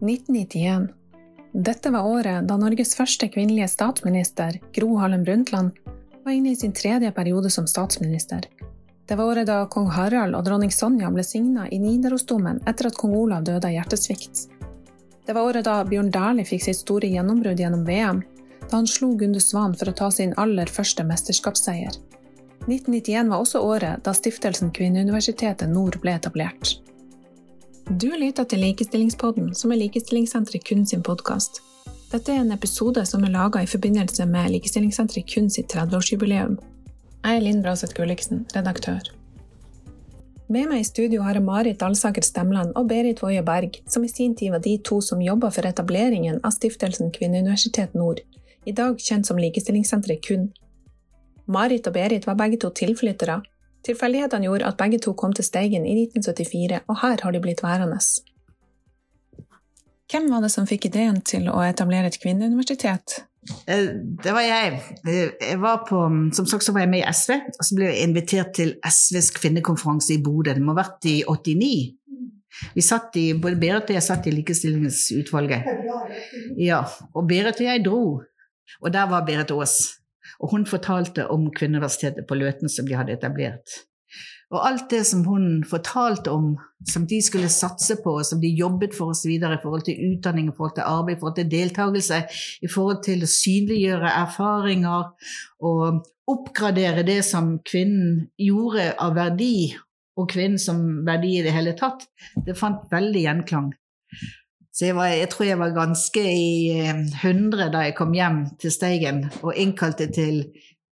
1991. Dette var året da Norges første kvinnelige statsminister, Gro Harlem Brundtland, var inne i sin tredje periode som statsminister. Det var året da kong Harald og dronning Sonja ble signa i Nidarosdomen etter at kong Olav døde av hjertesvikt. Det var året da Bjørn Dæhlie fikk sitt store gjennombrudd gjennom VM, da han slo Gunde Svan for å ta sin aller første mesterskapsseier. 1991 var også året da stiftelsen Kvinneuniversitetet Nord ble etablert. Du lytter til Likestillingspodden, som er Likestillingssenteret kun sin podkast. Dette er en episode som er laga i forbindelse med Likestillingssenteret kun sitt 30-årsjubileum. Jeg er Linn Braseth Gulliksen, redaktør. Med meg i studio har jeg Marit Alsaker Stemland og Berit Woie Berg, som i sin tid var de to som jobba for etableringen av stiftelsen Kvinneuniversitet Nord, i dag kjent som Likestillingssenteret KUN. Marit og Berit var begge to tilflyttere, Tilfeldighetene gjorde at begge to kom til Steigen i 1974, og her har de blitt værende. Hvem var det som fikk ideen til å etablere et kvinneuniversitet? Eh, det var jeg. Eh, jeg var på, som sagt så var jeg med i SV, og så ble jeg invitert til SVs kvinnekonferanse i Bodø. Det må ha vært i 89. Vi satt i, både Berit og jeg satt i Likestillingsutvalget. Ja, og Berit og jeg dro, og der var Berit Aas. Og hun fortalte om Kvinneuniversitetet på Løten som de hadde etablert. Og alt det som hun fortalte om, som de skulle satse på, og som de jobbet for oss videre i forhold til utdanning, i forhold til arbeid, i forhold til deltakelse, i forhold til å synliggjøre erfaringer og oppgradere det som kvinnen gjorde av verdi, og kvinnen som verdi i det hele tatt, det fant veldig gjenklang. Så jeg, var, jeg, tror jeg var ganske i eh, hundre da jeg kom hjem til Steigen og innkalte til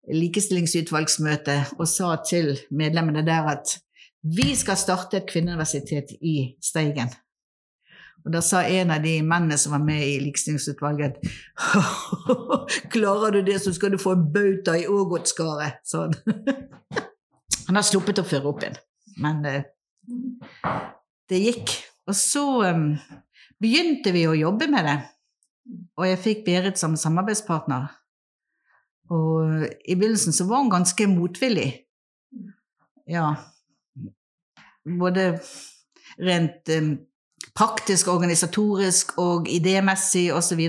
likestillingsutvalgsmøte og sa til medlemmene der at vi skal starte et kvinneuniversitet i Steigen. Og da sa en av de mennene som var med i likestillingsutvalget Klarer du det, så skal du få en bauta i Ågotskaret, Sånn. han. Har sluppet å føre opp igjen. Men uh, det gikk. Og så um, begynte vi å jobbe med det. Og jeg fikk Berit som samarbeidspartner. Og i begynnelsen så var hun ganske motvillig. Ja. Både rent um, praktisk, organisatorisk og idémessig osv.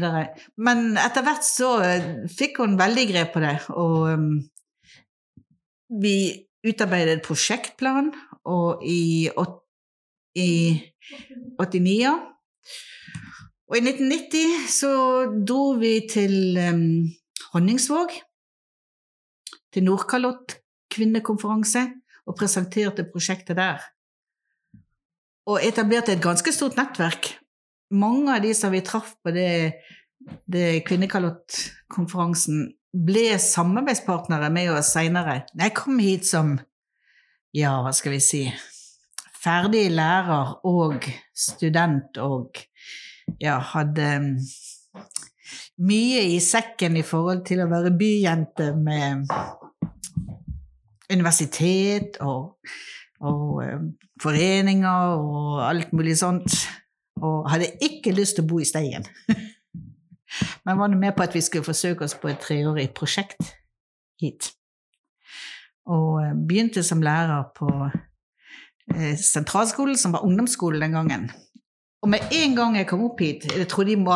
Men etter hvert så eh, fikk hun veldig grep på det. Og um, vi utarbeidet prosjektplan, og i, i 89 og i 1990 så dro vi til um, Honningsvåg, til Nordkalott kvinnekonferanse, og presenterte prosjektet der. Og etablerte et ganske stort nettverk. Mange av de som vi traff på det, det Kvinnekalott-konferansen, ble samarbeidspartnere med oss seinere. Jeg kom hit som, ja, hva skal vi si, ferdig lærer og student og ja, hadde mm, mye i sekken i forhold til å være byjente med universitet og, og um, foreninger og alt mulig sånt. Og hadde ikke lyst til å bo i Steigen. Men var med på at vi skulle forsøke oss på et treårig prosjekt hit. Og uh, begynte som lærer på sentralskolen, som var ungdomsskolen den gangen. Og med en gang jeg kom opp hit Jeg tror de må,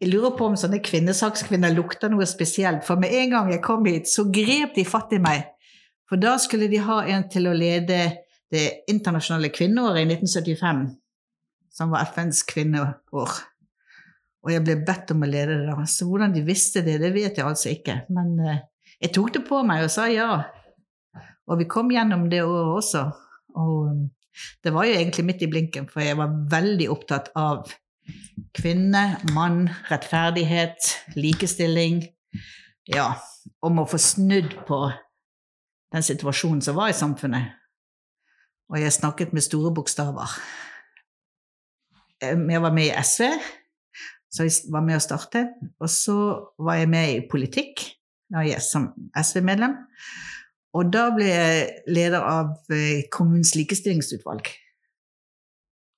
jeg lurer på om sånne kvinnesakskvinner lukter noe spesielt. For med en gang jeg kom hit, så grep de fatt i meg. For da skulle de ha en til å lede det internasjonale kvinneåret i 1975, som var FNs kvinneår. Og jeg ble bedt om å lede det da. Så hvordan de visste det, det vet jeg altså ikke. Men eh, jeg tok det på meg og sa ja. Og vi kom gjennom det året også. Og det var jo egentlig midt i blinken, for jeg var veldig opptatt av kvinne, mann, rettferdighet, likestilling. Ja, om å få snudd på den situasjonen som var i samfunnet. Og jeg snakket med store bokstaver. Jeg var med i SV, så jeg var med å starte. Og så var jeg med i politikk som SV-medlem. Og da ble jeg leder av eh, kommunens likestillingsutvalg.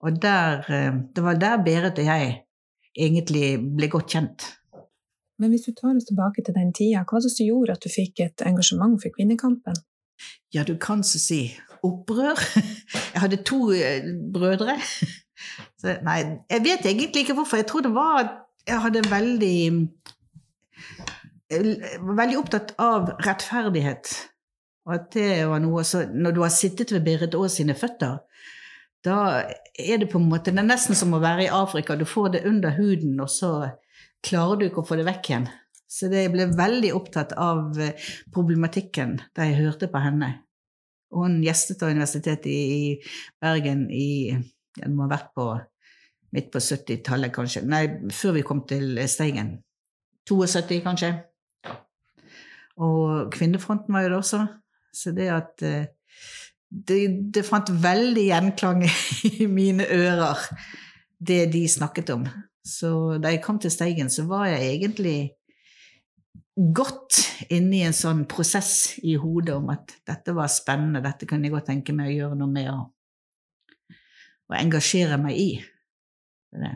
Og der, eh, det var der Berit og jeg egentlig ble godt kjent. Men hvis du tar oss tilbake til den tida, hva var det som gjorde at du fikk et engasjement for kvinnekampen? Ja, du kan så si opprør. Jeg hadde to eh, brødre. Så, nei, jeg vet egentlig ikke hvorfor. Jeg tror det var at jeg hadde veldig jeg var veldig opptatt av rettferdighet. At det var noe så Når du har sittet ved Berit Aas sine føtter, da er det på en måte Det er nesten som å være i Afrika. Du får det under huden, og så klarer du ikke å få det vekk igjen. Så jeg ble veldig opptatt av eh, problematikken da jeg hørte på henne. Og hun gjestet av Universitetet i Bergen i Den må ha vært på midt på 70-tallet, kanskje. Nei, før vi kom til Steigen. 72, kanskje. Og Kvinnefronten var jo det også. Så det at eh, det, det fant veldig gjenklang i mine ører, det de snakket om. Så da jeg kom til Steigen, så var jeg egentlig godt inne i en sånn prosess i hodet om at dette var spennende, dette kunne jeg godt tenke meg å gjøre noe med og engasjere meg i. Det.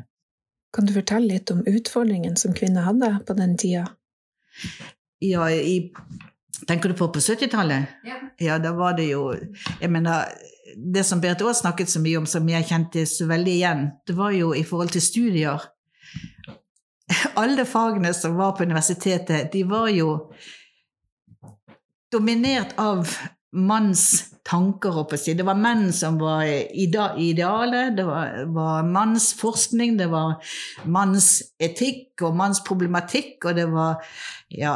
Kan du fortelle litt om utfordringen som kvinner hadde på den tida? Ja, i, Tenker du på på 70-tallet? Ja. ja, da var det jo Jeg mener, det som Berit Aas snakket så mye om, som jeg kjente så veldig igjen, det var jo i forhold til studier alle fagene som var på universitetet, de var jo dominert av manns tanker, oppe si. Det var menn som var idealet, det var, var manns forskning, det var manns etikk og manns problematikk, og det var ja,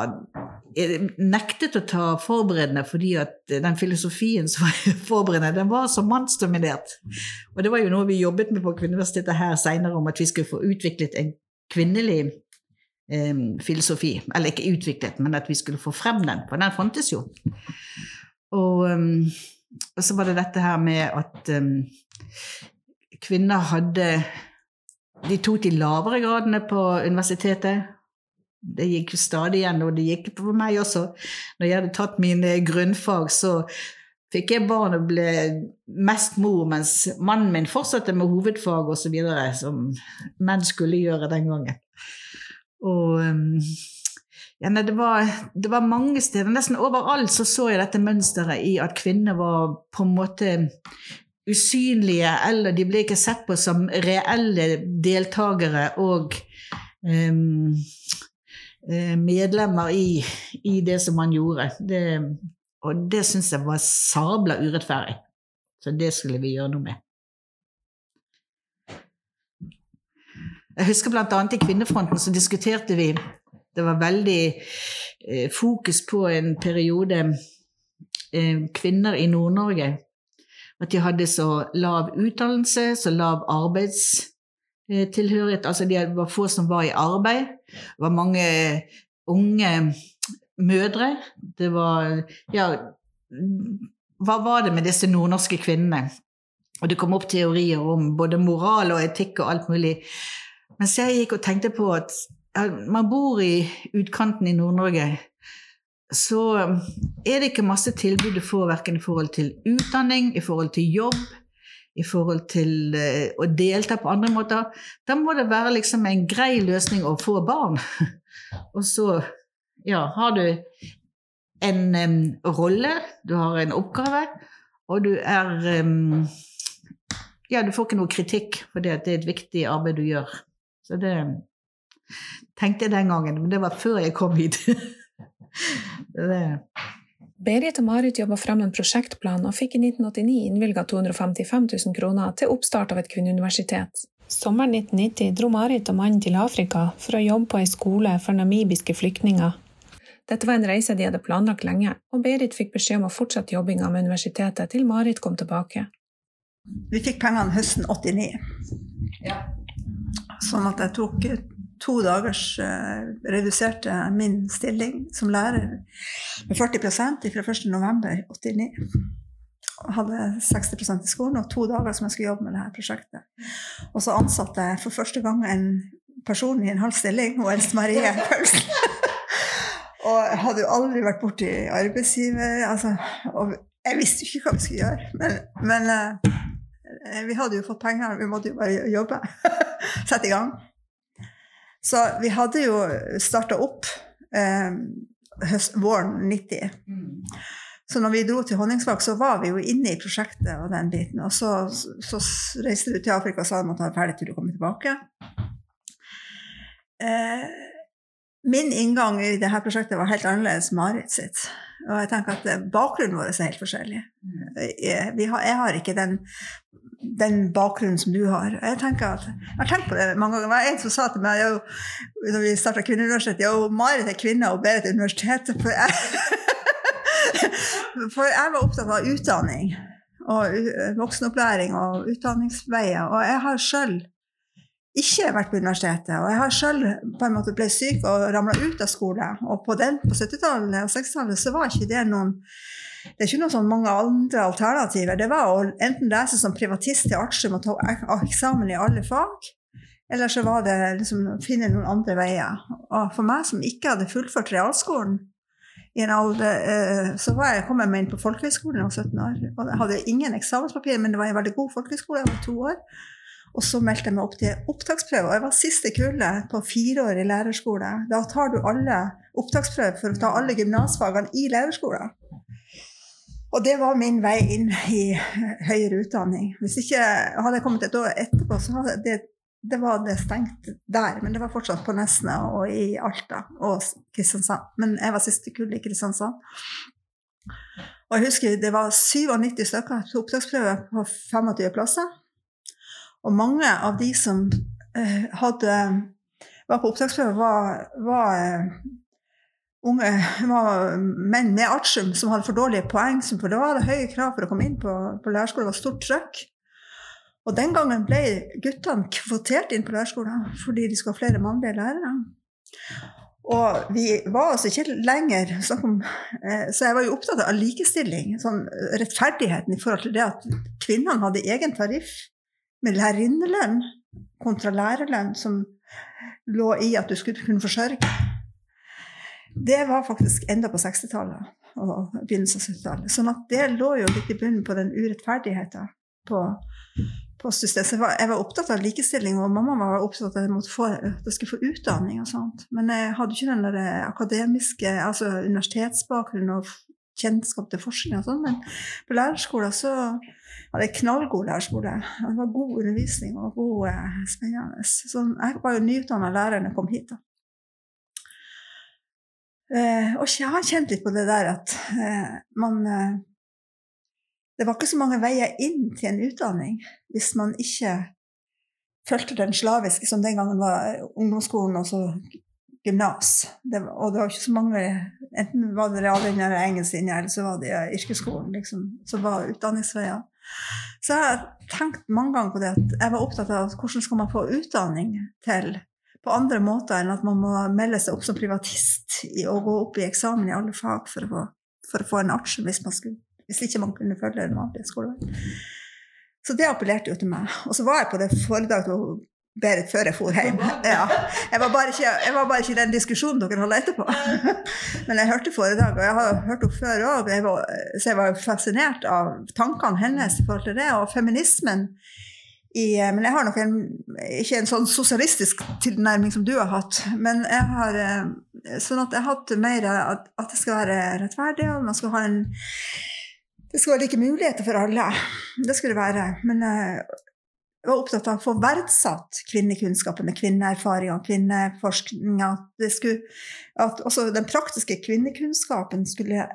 nektet å ta forberedende fordi at den filosofien som var forberedende, den var så mannsdominert. Og det var jo noe vi jobbet med på Kvinneuniversitetet her seinere, om at vi skulle få utviklet en kvinnelig eh, filosofi. Eller ikke utviklet, men at vi skulle få frem den, for den fantes jo. Og, um, og så var det dette her med at um, kvinner hadde De tok de lavere gradene på universitetet. Det gikk stadig igjen, og det gikk for meg også. Når jeg hadde tatt mine grunnfag, så fikk jeg barn og ble mest mor, mens mannen min fortsatte med hovedfag osv., som menn skulle gjøre den gangen. Og um, ja, nei, det, var, det, var, mange steder, nesten overalt, så så jeg dette mønsteret i at kvinner var på en måte usynlige, eller de ble ikke sett på som reelle deltakere og um, medlemmer i, i, det som man gjorde. Det, og det syns jeg var sabla urettferdig. Så det skulle vi gjøre noe med. Jeg husker bl.a. i Kvinnefronten så diskuterte vi Det var veldig eh, fokus på en periode eh, kvinner i Nord-Norge. At de hadde så lav utdannelse, så lav arbeidstilhørighet. Altså de var få som var i arbeid. Det var mange unge mødre. Det var Ja, hva var det med disse nordnorske kvinnene? Og det kom opp teorier om både moral og etikk og alt mulig. Mens jeg gikk og tenkte på at man bor i utkanten i Nord-Norge, så er det ikke masse tilbud du får verken i forhold til utdanning, i forhold til jobb, i forhold til uh, å delta på andre måter. Da må det være liksom en grei løsning å få barn. og så ja, har du en um, rolle, du har en oppgave, og du er um, Ja, du får ikke noe kritikk fordi det er et viktig arbeid du gjør. Så det tenkte jeg den gangen, men det var før jeg kom hit. det. Berit og Marit jobba fram en prosjektplan og fikk i 1989 innvilga 255 000 kroner til oppstart av et kvinneuniversitet. Sommeren 1990 dro Marit og mannen til Afrika for å jobbe på ei skole for namibiske flyktninger. Dette var en reise de hadde planlagt lenge, og Berit fikk beskjed om å fortsette jobbinga med universitetet til Marit kom tilbake. Vi fikk pengene høsten 89. Ja. Sånn at jeg tok to dagers uh, reduserte min stilling som lærer med 40% fra 1.11.89. Hadde 60% i skolen og to dager som jeg skulle jobbe med dette prosjektet. Og så ansatte jeg for første gang en person i en halv stilling, og Else Marie Paulsen. og jeg hadde jo aldri vært borti arbeidsgiver. Altså, og jeg visste jo ikke hva vi skulle gjøre. Men, men uh, vi hadde jo fått penger, vi måtte jo bare jobbe. sette i gang. Så vi hadde jo starta opp eh, høst, våren 90. Mm. Så når vi dro til Honningsvåg, så var vi jo inne i prosjektet og den biten. Og så, så reiste du til Afrika og sa du måtte være ferdig til du kom tilbake. Eh, min inngang i dette prosjektet var helt annerledes Marit sitt. Og jeg tenker at eh, bakgrunnen vår er helt forskjellig. Jeg, eh, har, jeg har ikke den, den, bakgrunnen som du har. Jeg, at, jeg har tenkt på det mange ganger. Det var en som sa til meg jo, når vi starta Kvinneuniversitetet jo, Marit er kvinne og Berit er universitet. For jeg For jeg var opptatt av utdanning og voksenopplæring og utdanningsveier. Og jeg har sjøl ikke vært på universitetet. Og jeg har sjøl ble syk og ramla ut av skole. Og på, den, på 70-tallet og 60-tallet så var ikke det noen det er ikke noe sånn mange andre alternativer. Det var å enten lese som privatist til artium og ta eksamen i alle fag, eller så var det liksom å finne noen andre veier. Og for meg som ikke hadde fullført realskolen, i en alder, eh, så var jeg, kom jeg meg inn på folkehøyskolen da jeg var 17 år. Og jeg hadde ingen eksamenspapirer, men det var en veldig god folkehøyskole. Jeg var to år. Og så meldte jeg meg opp til opptaksprøve. Og jeg var siste kullet på fireårig lærerskole. Da tar du alle opptaksprøver for å ta alle gymnasfagene i lærerskolen. Og det var min vei inn i høyere utdanning. Hvis ikke hadde jeg kommet et år etterpå, så hadde det det var det stengt der, men det var fortsatt på Nesna og i Alta og Kristiansand. Men jeg var siste kull i Kristiansand. Og jeg husker det var 97 stykker til opptaksprøve på 25 plasser. Og mange av de som eh, hadde, var på opptaksprøve, var, var eh, unge menn med artium som hadde for dårlige poeng. For det var det høye krav for å komme inn på, på lærerskolen. Det var stort trøkk. Og den gangen ble guttene kvotert inn på lærerskolen fordi de skulle ha flere mannlige lærere. Og vi var altså ikke lenger om, eh, Så jeg var jo opptatt av likestilling, sånn rettferdigheten i forhold til det at kvinnene hadde egen tariff med lærerinnelønn kontra lærerlønn, som lå i at du skulle kunne forsørge. Det var faktisk enda på 60-tallet og begynnelsen av 70-tallet. Sånn at det lå jo litt i bunnen på den urettferdigheten på postsystemet. Så jeg jeg var, opptatt av likestilling, og mamma var opptatt av at jeg, få, skulle få utdanning. og sånt. Men jeg hadde ikke den der akademiske, altså universitetsbakgrunnen og kjennskap til forskning og sånn. Men på lærerskolen så hadde jeg knallgod lærerskole. Det var god undervisning og god, eh, spennende. Så jeg var jo nyutdanna lærer da jeg kom hit. da. Eh, og jeg har kjent litt på det der at eh, man eh, det var ikke så mange veier inn til en utdanning hvis man ikke fulgte den slaviske som den gangen var ungdomsskolen og så gymnas. Og det var ikke så mange Enten var det reallinje eller engelsklinje, eller så var det yrkesskolen liksom, som var utdanningsveier. Så jeg har tenkt mange ganger på det at jeg var opptatt av hvordan skal man få utdanning til på andre måter enn at man må melde seg opp som privatist og gå opp i eksamen i alle fag for å få, for å få en artium hvis man skulle hvis ikke man kunne følge den vanlige skoleveien. Så det appellerte jo til meg. Og så var jeg på det foredraget til Berit før jeg for hjem. Ja. Jeg, var bare ikke, jeg var bare ikke i den diskusjonen dere hadde etterpå. Men jeg hørte foredraget, og jeg har hørt henne før òg, så jeg var fascinert av tankene hennes i forhold til det. Og feminismen i, Men jeg har nok en, ikke en sånn sosialistisk tilnærming som du har hatt. Men jeg har sånn at jeg har hatt mer at, at det skal være rettferdig, og man skal ha en det skal være like muligheter for alle. Det skulle det være. Men jeg var opptatt av å få verdsatt kvinnekunnskapen med kvinneerfaringer, kvinneforskninga. At også den praktiske kvinnekunnskapen skulle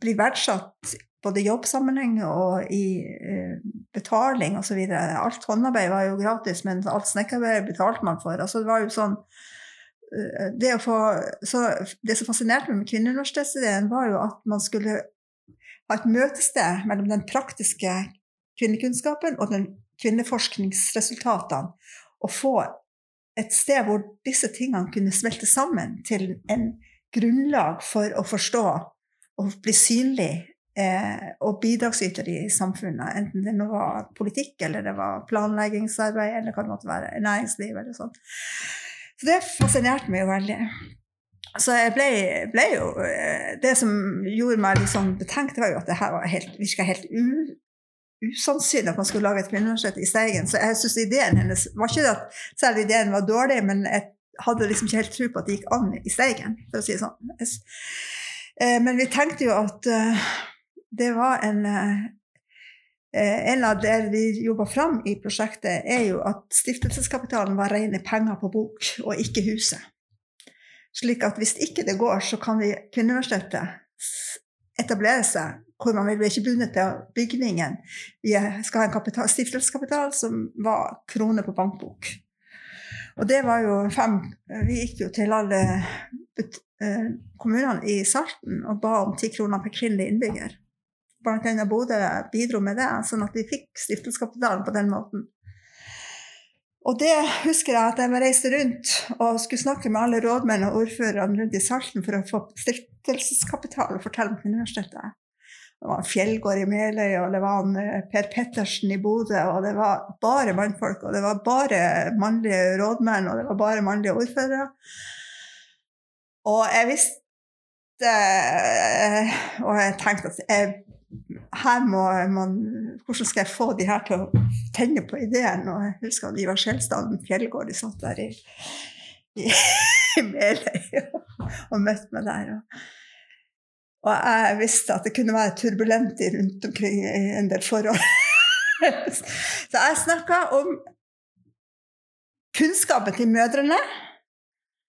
bli verdsatt både jobbsammenheng og i uh, betaling osv. Alt håndarbeid var jo gratis, men alt snekkerarbeid betalte man for. Altså, det var jo sånn uh, det, få, så, det som fascinerte meg med Kvinneuniversitetsideen, var jo at man skulle ha et møtested mellom den praktiske kvinnekunnskapen og den kvinneforskningsresultatene. Og få et sted hvor disse tingene kunne smelte sammen til en grunnlag for å forstå og bli synlig eh, og bidragsyter i samfunnet. Enten det nå var politikk, eller det var planleggingsarbeid, eller hva det måtte være, næringsliv eller sånt. Så det fascinerte meg jo veldig. Så jeg ble, ble, jo eh, Det som gjorde meg litt sånn betenkt, var jo at det her helt, virka helt u, usannsynlig at man skulle lage et kvinneuniversitet i Steigen. Så jeg syns ideen hennes var ikke at selv ideen var dårlig, men jeg hadde liksom ikke helt tro på at det gikk an i Steigen, for å si det sånn. Eh, men vi tenkte jo at eh, det var en eh, En av det vi jobba fram i prosjektet, er jo at stiftelseskapitalen var rene penger på bok, og ikke huset. Slik at hvis ikke det går, så kan vi Kvinneuniversitetet etablere seg hvor man vil bli ikke bundet til bygningen. Vi skal ha en kapital, stiftelseskapital som var krone på bankbok. Og det var jo fem Vi gikk jo til alle kommunene i Salten og ba om ti kroner per kvinnelig innbygger bl.a. Bodø bidro med det, sånn at vi fikk stiftelseskapitalen på den måten. Og det husker jeg at jeg reiste rundt og skulle snakke med alle rådmenn og ordførerne rundt i Salten for å få stiftelseskapital og fortelle om universitetet. Det var Fjellgård i Meløy, og det var eh, Per Pettersen i Bodø, og det var bare mannfolk, og det var bare mannlige rådmenn, og det var bare mannlige ordførere. Og jeg visste eh, Og jeg tenkte at jeg her må man Hvordan skal jeg få de her til å tenne på ideen? Og jeg husker at Ivar Skjelstad Fjellgård de satt der i, i, i Meløy og, og møtte meg der. Og, og, jeg visste at det kunne være turbulent rundt omkring i en del forhold. Så jeg snakka om kunnskapen til mødrene.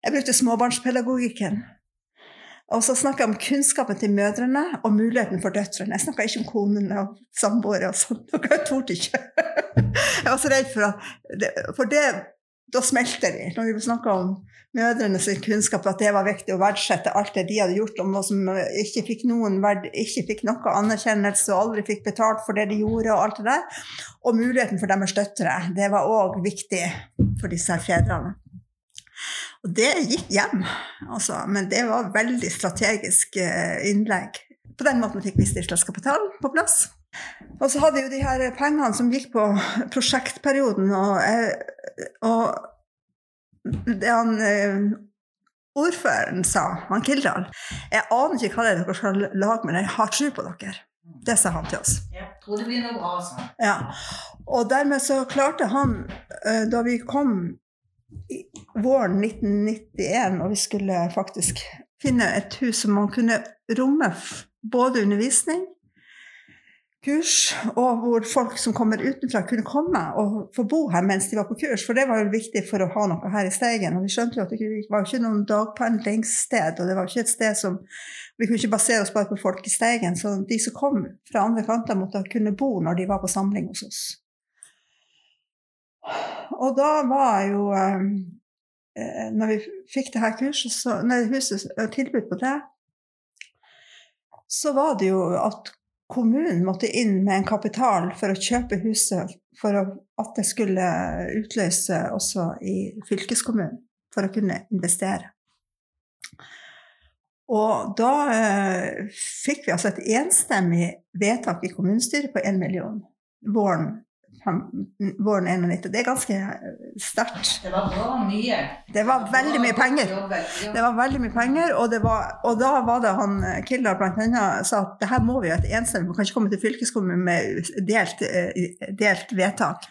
Jeg brukte småbarnspedagogikken. Og så snakka jeg om kunnskapen til mødrene og muligheten for døtrene. Jeg snakka ikke om konene og samboere og sånn. Jeg torde ikke. Jeg var så redd for at det, For det, da smelter de. Når vi snakka om mødrenes kunnskap, at det var viktig å verdsette alt det de hadde gjort, om noe som ikke fikk, noen verd, ikke fikk noe anerkjennelse og aldri fikk betalt for det de gjorde, og alt det der. Og muligheten for deres døtre. Det var òg viktig for disse fedrene. Og det gikk hjem, altså. Men det var veldig strategisk eh, innlegg. På den måten fikk vi stiftelseskapitalen på plass. Og så hadde vi jo de her pengene som gikk på prosjektperioden, og, eh, og det han eh, ordføreren sa, han Kildahl Jeg aner ikke hva det er dere skal lage, men jeg har tro på dere. Det sa han til oss. Jeg tror det blir noe bra, sa Ja. Og dermed så klarte han, da vi kom våren 1991, og vi skulle faktisk finne et hus som man kunne romme både undervisning, kurs, og hvor folk som kommer utenfra, kunne komme og få bo her mens de var på kurs. For det var jo viktig for å ha noe her i Steigen. Og vi skjønte jo at det var ikke noen dagpendlingssted, og det var ikke et sted som Vi kunne ikke basere oss bare på folk i Steigen, så de som kom fra andre kanter, måtte kunne bo når de var på samling hos oss. Og da var jo eh, eh, Når vi fikk det her kurset, så, nei, huset, eh, tilbud på det, så var det jo at kommunen måtte inn med en kapital for å kjøpe huset, for at det skulle utløse også i fylkeskommunen, for å kunne investere. Og da eh, fikk vi altså et enstemmig vedtak i kommunestyret på 1 million våren våren 91. Det er ganske sterkt. Det var bra mye. Det var veldig mye penger. Det var veldig mye penger, og, var, og da var det han Kildahl blant annet sa at det her må vi ha et enstemmig Vi kan ikke komme til fylkeskommunen med delt, eh, delt vedtak.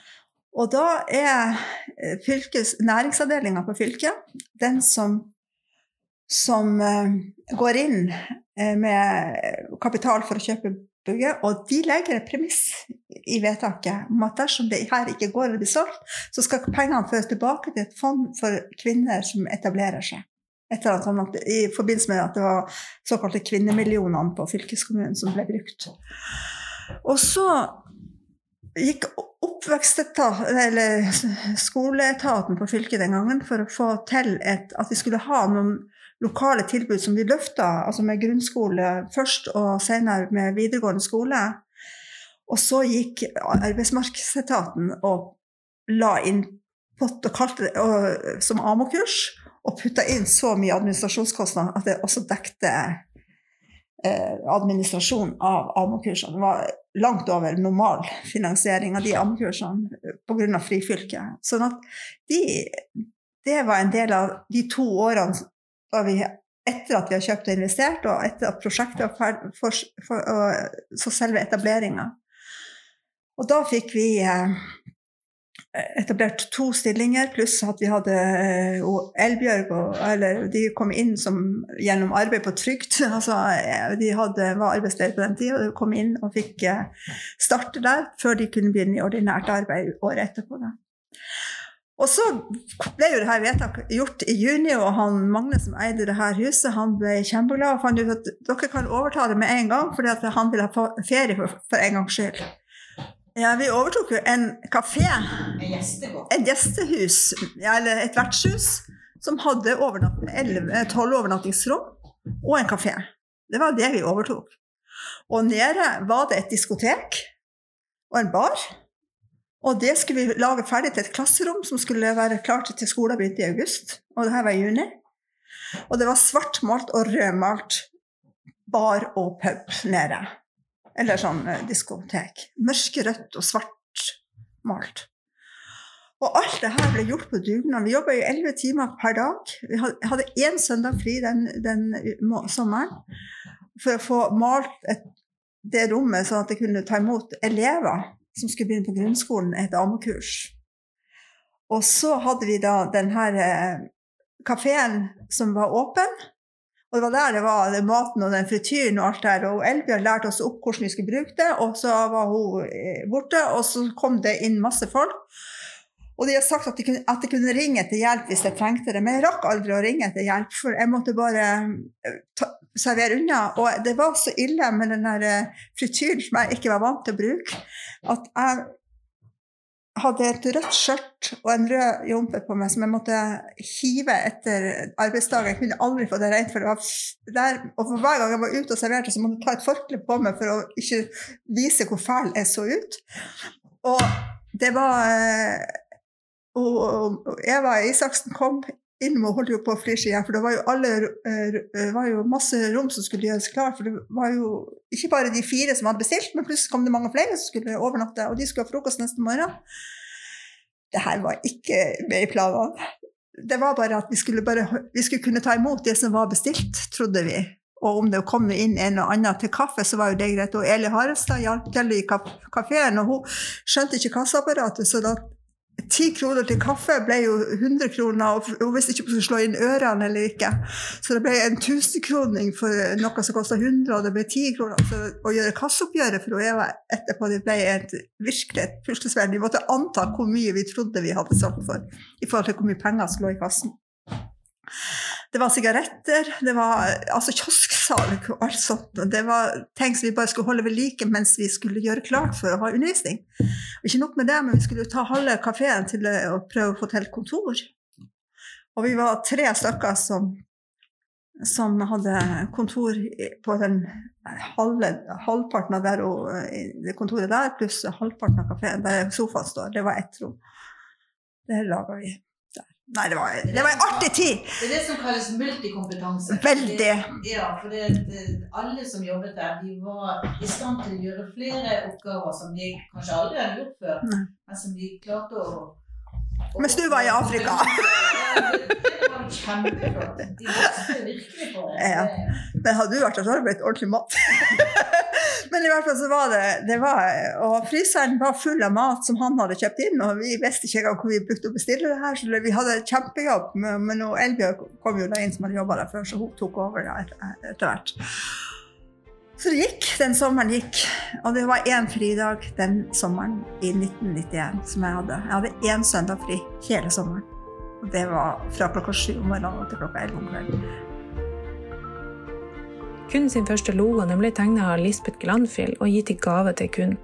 Og da er eh, fylkes, næringsavdelinga på fylket den som, som eh, går inn med kapital for å kjøpe bygget, og de legger et premiss i vedtaket om at dersom det her ikke går å bli solgt, så skal pengene føres tilbake til et fond for kvinner som etablerer seg. Etter at han, I forbindelse med at det var såkalte kvinnemillionene på fylkeskommunen som ble brukt. Og så gikk skoleetaten på fylket den gangen for å få til et, at vi skulle ha noen lokale tilbud som vi løfta, altså med grunnskole først og senere med videregående skole. Og så gikk arbeidsmarkedsetaten og la inn pott og kalte det og, som AMO-kurs, og putta inn så mye administrasjonskostnader at det også dekte eh, administrasjon av AMO-kursene. Det var langt over normal finansiering av de AMO-kursene pga. frifylket. Sånn at de, det var en del av de to årene vi, etter at vi har kjøpt og investert, og etter at prosjektet var ferdig, for, for, for, så selve etableringa. Og da fikk vi eh, etablert to stillinger, pluss at vi hadde eh, Elbjørg og, eller De kom inn som, gjennom arbeid på trygd. Altså, eh, de hadde, var arbeidsledige på den tida og kom inn og fikk starte der før de kunne begynne i ordinært arbeid året etterpå. Da. Og så ble jo det her vedtaket gjort i juni, og han Magne som eide det her huset, han ble kjempeglad og fant ut at dere kan overta det med en gang, fordi han ville ha ferie for, for en gangs skyld. Ja, vi overtok jo en kafé. Et gjestehus, ja, eller et vertshus, som hadde tolv overnattingsrom og en kafé. Det var det vi overtok. Og nede var det et diskotek og en bar. Og det skulle vi lage ferdig til et klasserom som skulle være klart til skolen begynte i august. Og det her var i juni. Og det var svartmalt og rødmalt bar og pub nede. Eller sånn eh, diskotek. Mørkerødt og svart malt. Og alt det her ble gjort på dugnad. Vi jobba i elleve timer per dag. Vi hadde én søndag fri den, den sommeren for å få malt et, det rommet sånn at det kunne ta imot elever som skulle begynne på grunnskolen, et damekurs. Og så hadde vi da denne eh, kafeen som var åpen. Og det var der det var maten og den frityren og alt der. Og Elbjørn lærte oss opp hvordan vi skulle bruke det, og så var hun eh, borte. Og så kom det inn masse folk. Og de har sagt at de, kunne, at de kunne ringe etter hjelp hvis jeg trengte det, men jeg rakk aldri å ringe etter hjelp, for jeg måtte bare eh, ta, servere unna. Og det var så ille med den eh, frityren som jeg ikke var vant til å bruke, at jeg hadde et rødt skjørt og en rød jompe på meg som jeg måtte hive etter arbeidsdagen. Jeg kunne aldri få det rent. for det var der, Og for hver gang jeg var ute og serverte, så måtte jeg ta et forkle på meg for å ikke vise hvor fæl jeg så ut. Og det var eh, og Eva Isaksen kom og holdt jo på å flirse igjen, for det var jo, alle, eh, var jo masse rom som skulle gjøres klar. For det var jo ikke bare de fire som hadde bestilt, men plutselig kom det mange flere som skulle overnatte, og de skulle ha frokost neste morgen. Det her var ikke med i planene. Det var bare at vi skulle, bare, vi skulle kunne ta imot det som var bestilt, trodde vi. Og om det kom inn en og annen til kaffe, så var jo det greit. Og Eli Harestad hjalp til i kafeen, og hun skjønte ikke kasseapparatet, så da Ti kroner til kaffe ble jo 100 kroner, og hun visste ikke om hun skulle slå inn ørene eller ikke. Så det ble en tusenkroning for noe som kosta 100, og det ble 10 kroner. Så å gjøre kasseoppgjøret for Eva etterpå det ble et virkelig et puslesverd. Vi måtte anta hvor mye vi trodde vi hadde solgt for, i forhold til hvor mye penger som lå i kassen. Det var sigaretter, det var altså kiosksalg og alt sånt. Det var ting som vi bare skulle holde ved like mens vi skulle gjøre klart for å ha undervisning. Og ikke nok med det, men vi skulle ta halve kafeen til å prøve å få til kontor. Og vi var tre stykker som, som hadde kontor på den halve, halvparten av der, det kontoret der, pluss halvparten av kafeen der sofaen står. Det var ett rom. Det laga vi. Nei, det var, det var en artig tid! Det er det som kalles multikompetanse. Veldig. Det, ja, for det, alle som jobbet der, de var i stand til å gjøre flere oppgaver som de kanskje aldri hadde gjort før, Nei. men som de klarte å Mens du var i Afrika. Kjempeflott. De vokste virkelig på det. Ja. Men hadde du vært der, så hadde det blitt ordentlig mat. Men i hvert fall så var det, det var, Og fryseren var full av mat som han hadde kjøpt inn, og vi visste ikke engang hvor vi brukte å bestille det her, så vi hadde kjempejobb. Men, Elbjørg kom jo da inn som hadde jobba der før, så hun tok over etter hvert. Så det gikk. Den sommeren gikk. Og det var én fridag den sommeren i 1991 som jeg hadde. Jeg hadde én søndag fri hele sommeren. Og det var fra klokka sju om morgenen til klokka elleve om kvelden. Kun sin første logo den ble tegna av Lisbeth Glanfield og gitt i gave til kun.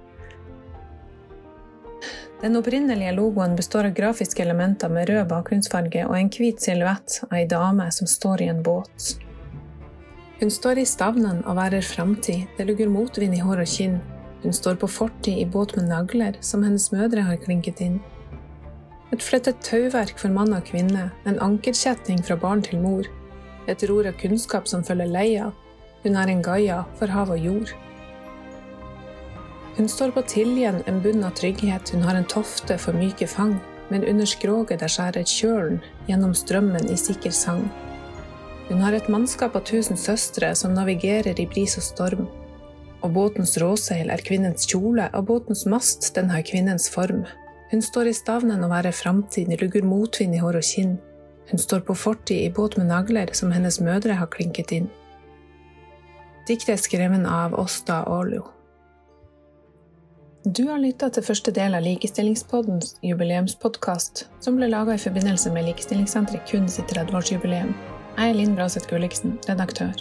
Den opprinnelige logoen består av grafiske elementer med rød bakgrunnsfarge og en hvit silhuett av ei dame som står i en båt. Hun står i stavnen og værer framtid, det lugger motvind i hår og kinn. Hun står på fortid i båt med nagler som hennes mødre har klinket inn. Et flettet tauverk for mann og kvinne, en ankerkjetting fra barn til mor, et ror av kunnskap som følger leia, hun er en Gaia for hav og jord. Hun står på tiljen, en bunn av trygghet, hun har en tofte for myke fang, men under skroget der skjærer kjølen gjennom strømmen i sikker sang. Hun har et mannskap av tusen søstre som navigerer i bris og storm. Og båtens råseil er kvinnens kjole, og båtens mast den har kvinnens form. Hun står i stavnen å være framtid, lugger motvind i hår og kinn. Hun står på fortid i båt med nagler som hennes mødre har klinket inn. Diktet er skrevet av Åsta Ålio. Du har lytta til første del av Likestillingspoddens jubileumspodkast, som ble laga i forbindelse med Likestillingssenteret kun sitt 30-årsjubileum. Jeg er Linn Braseth Gulliksen, redaktør.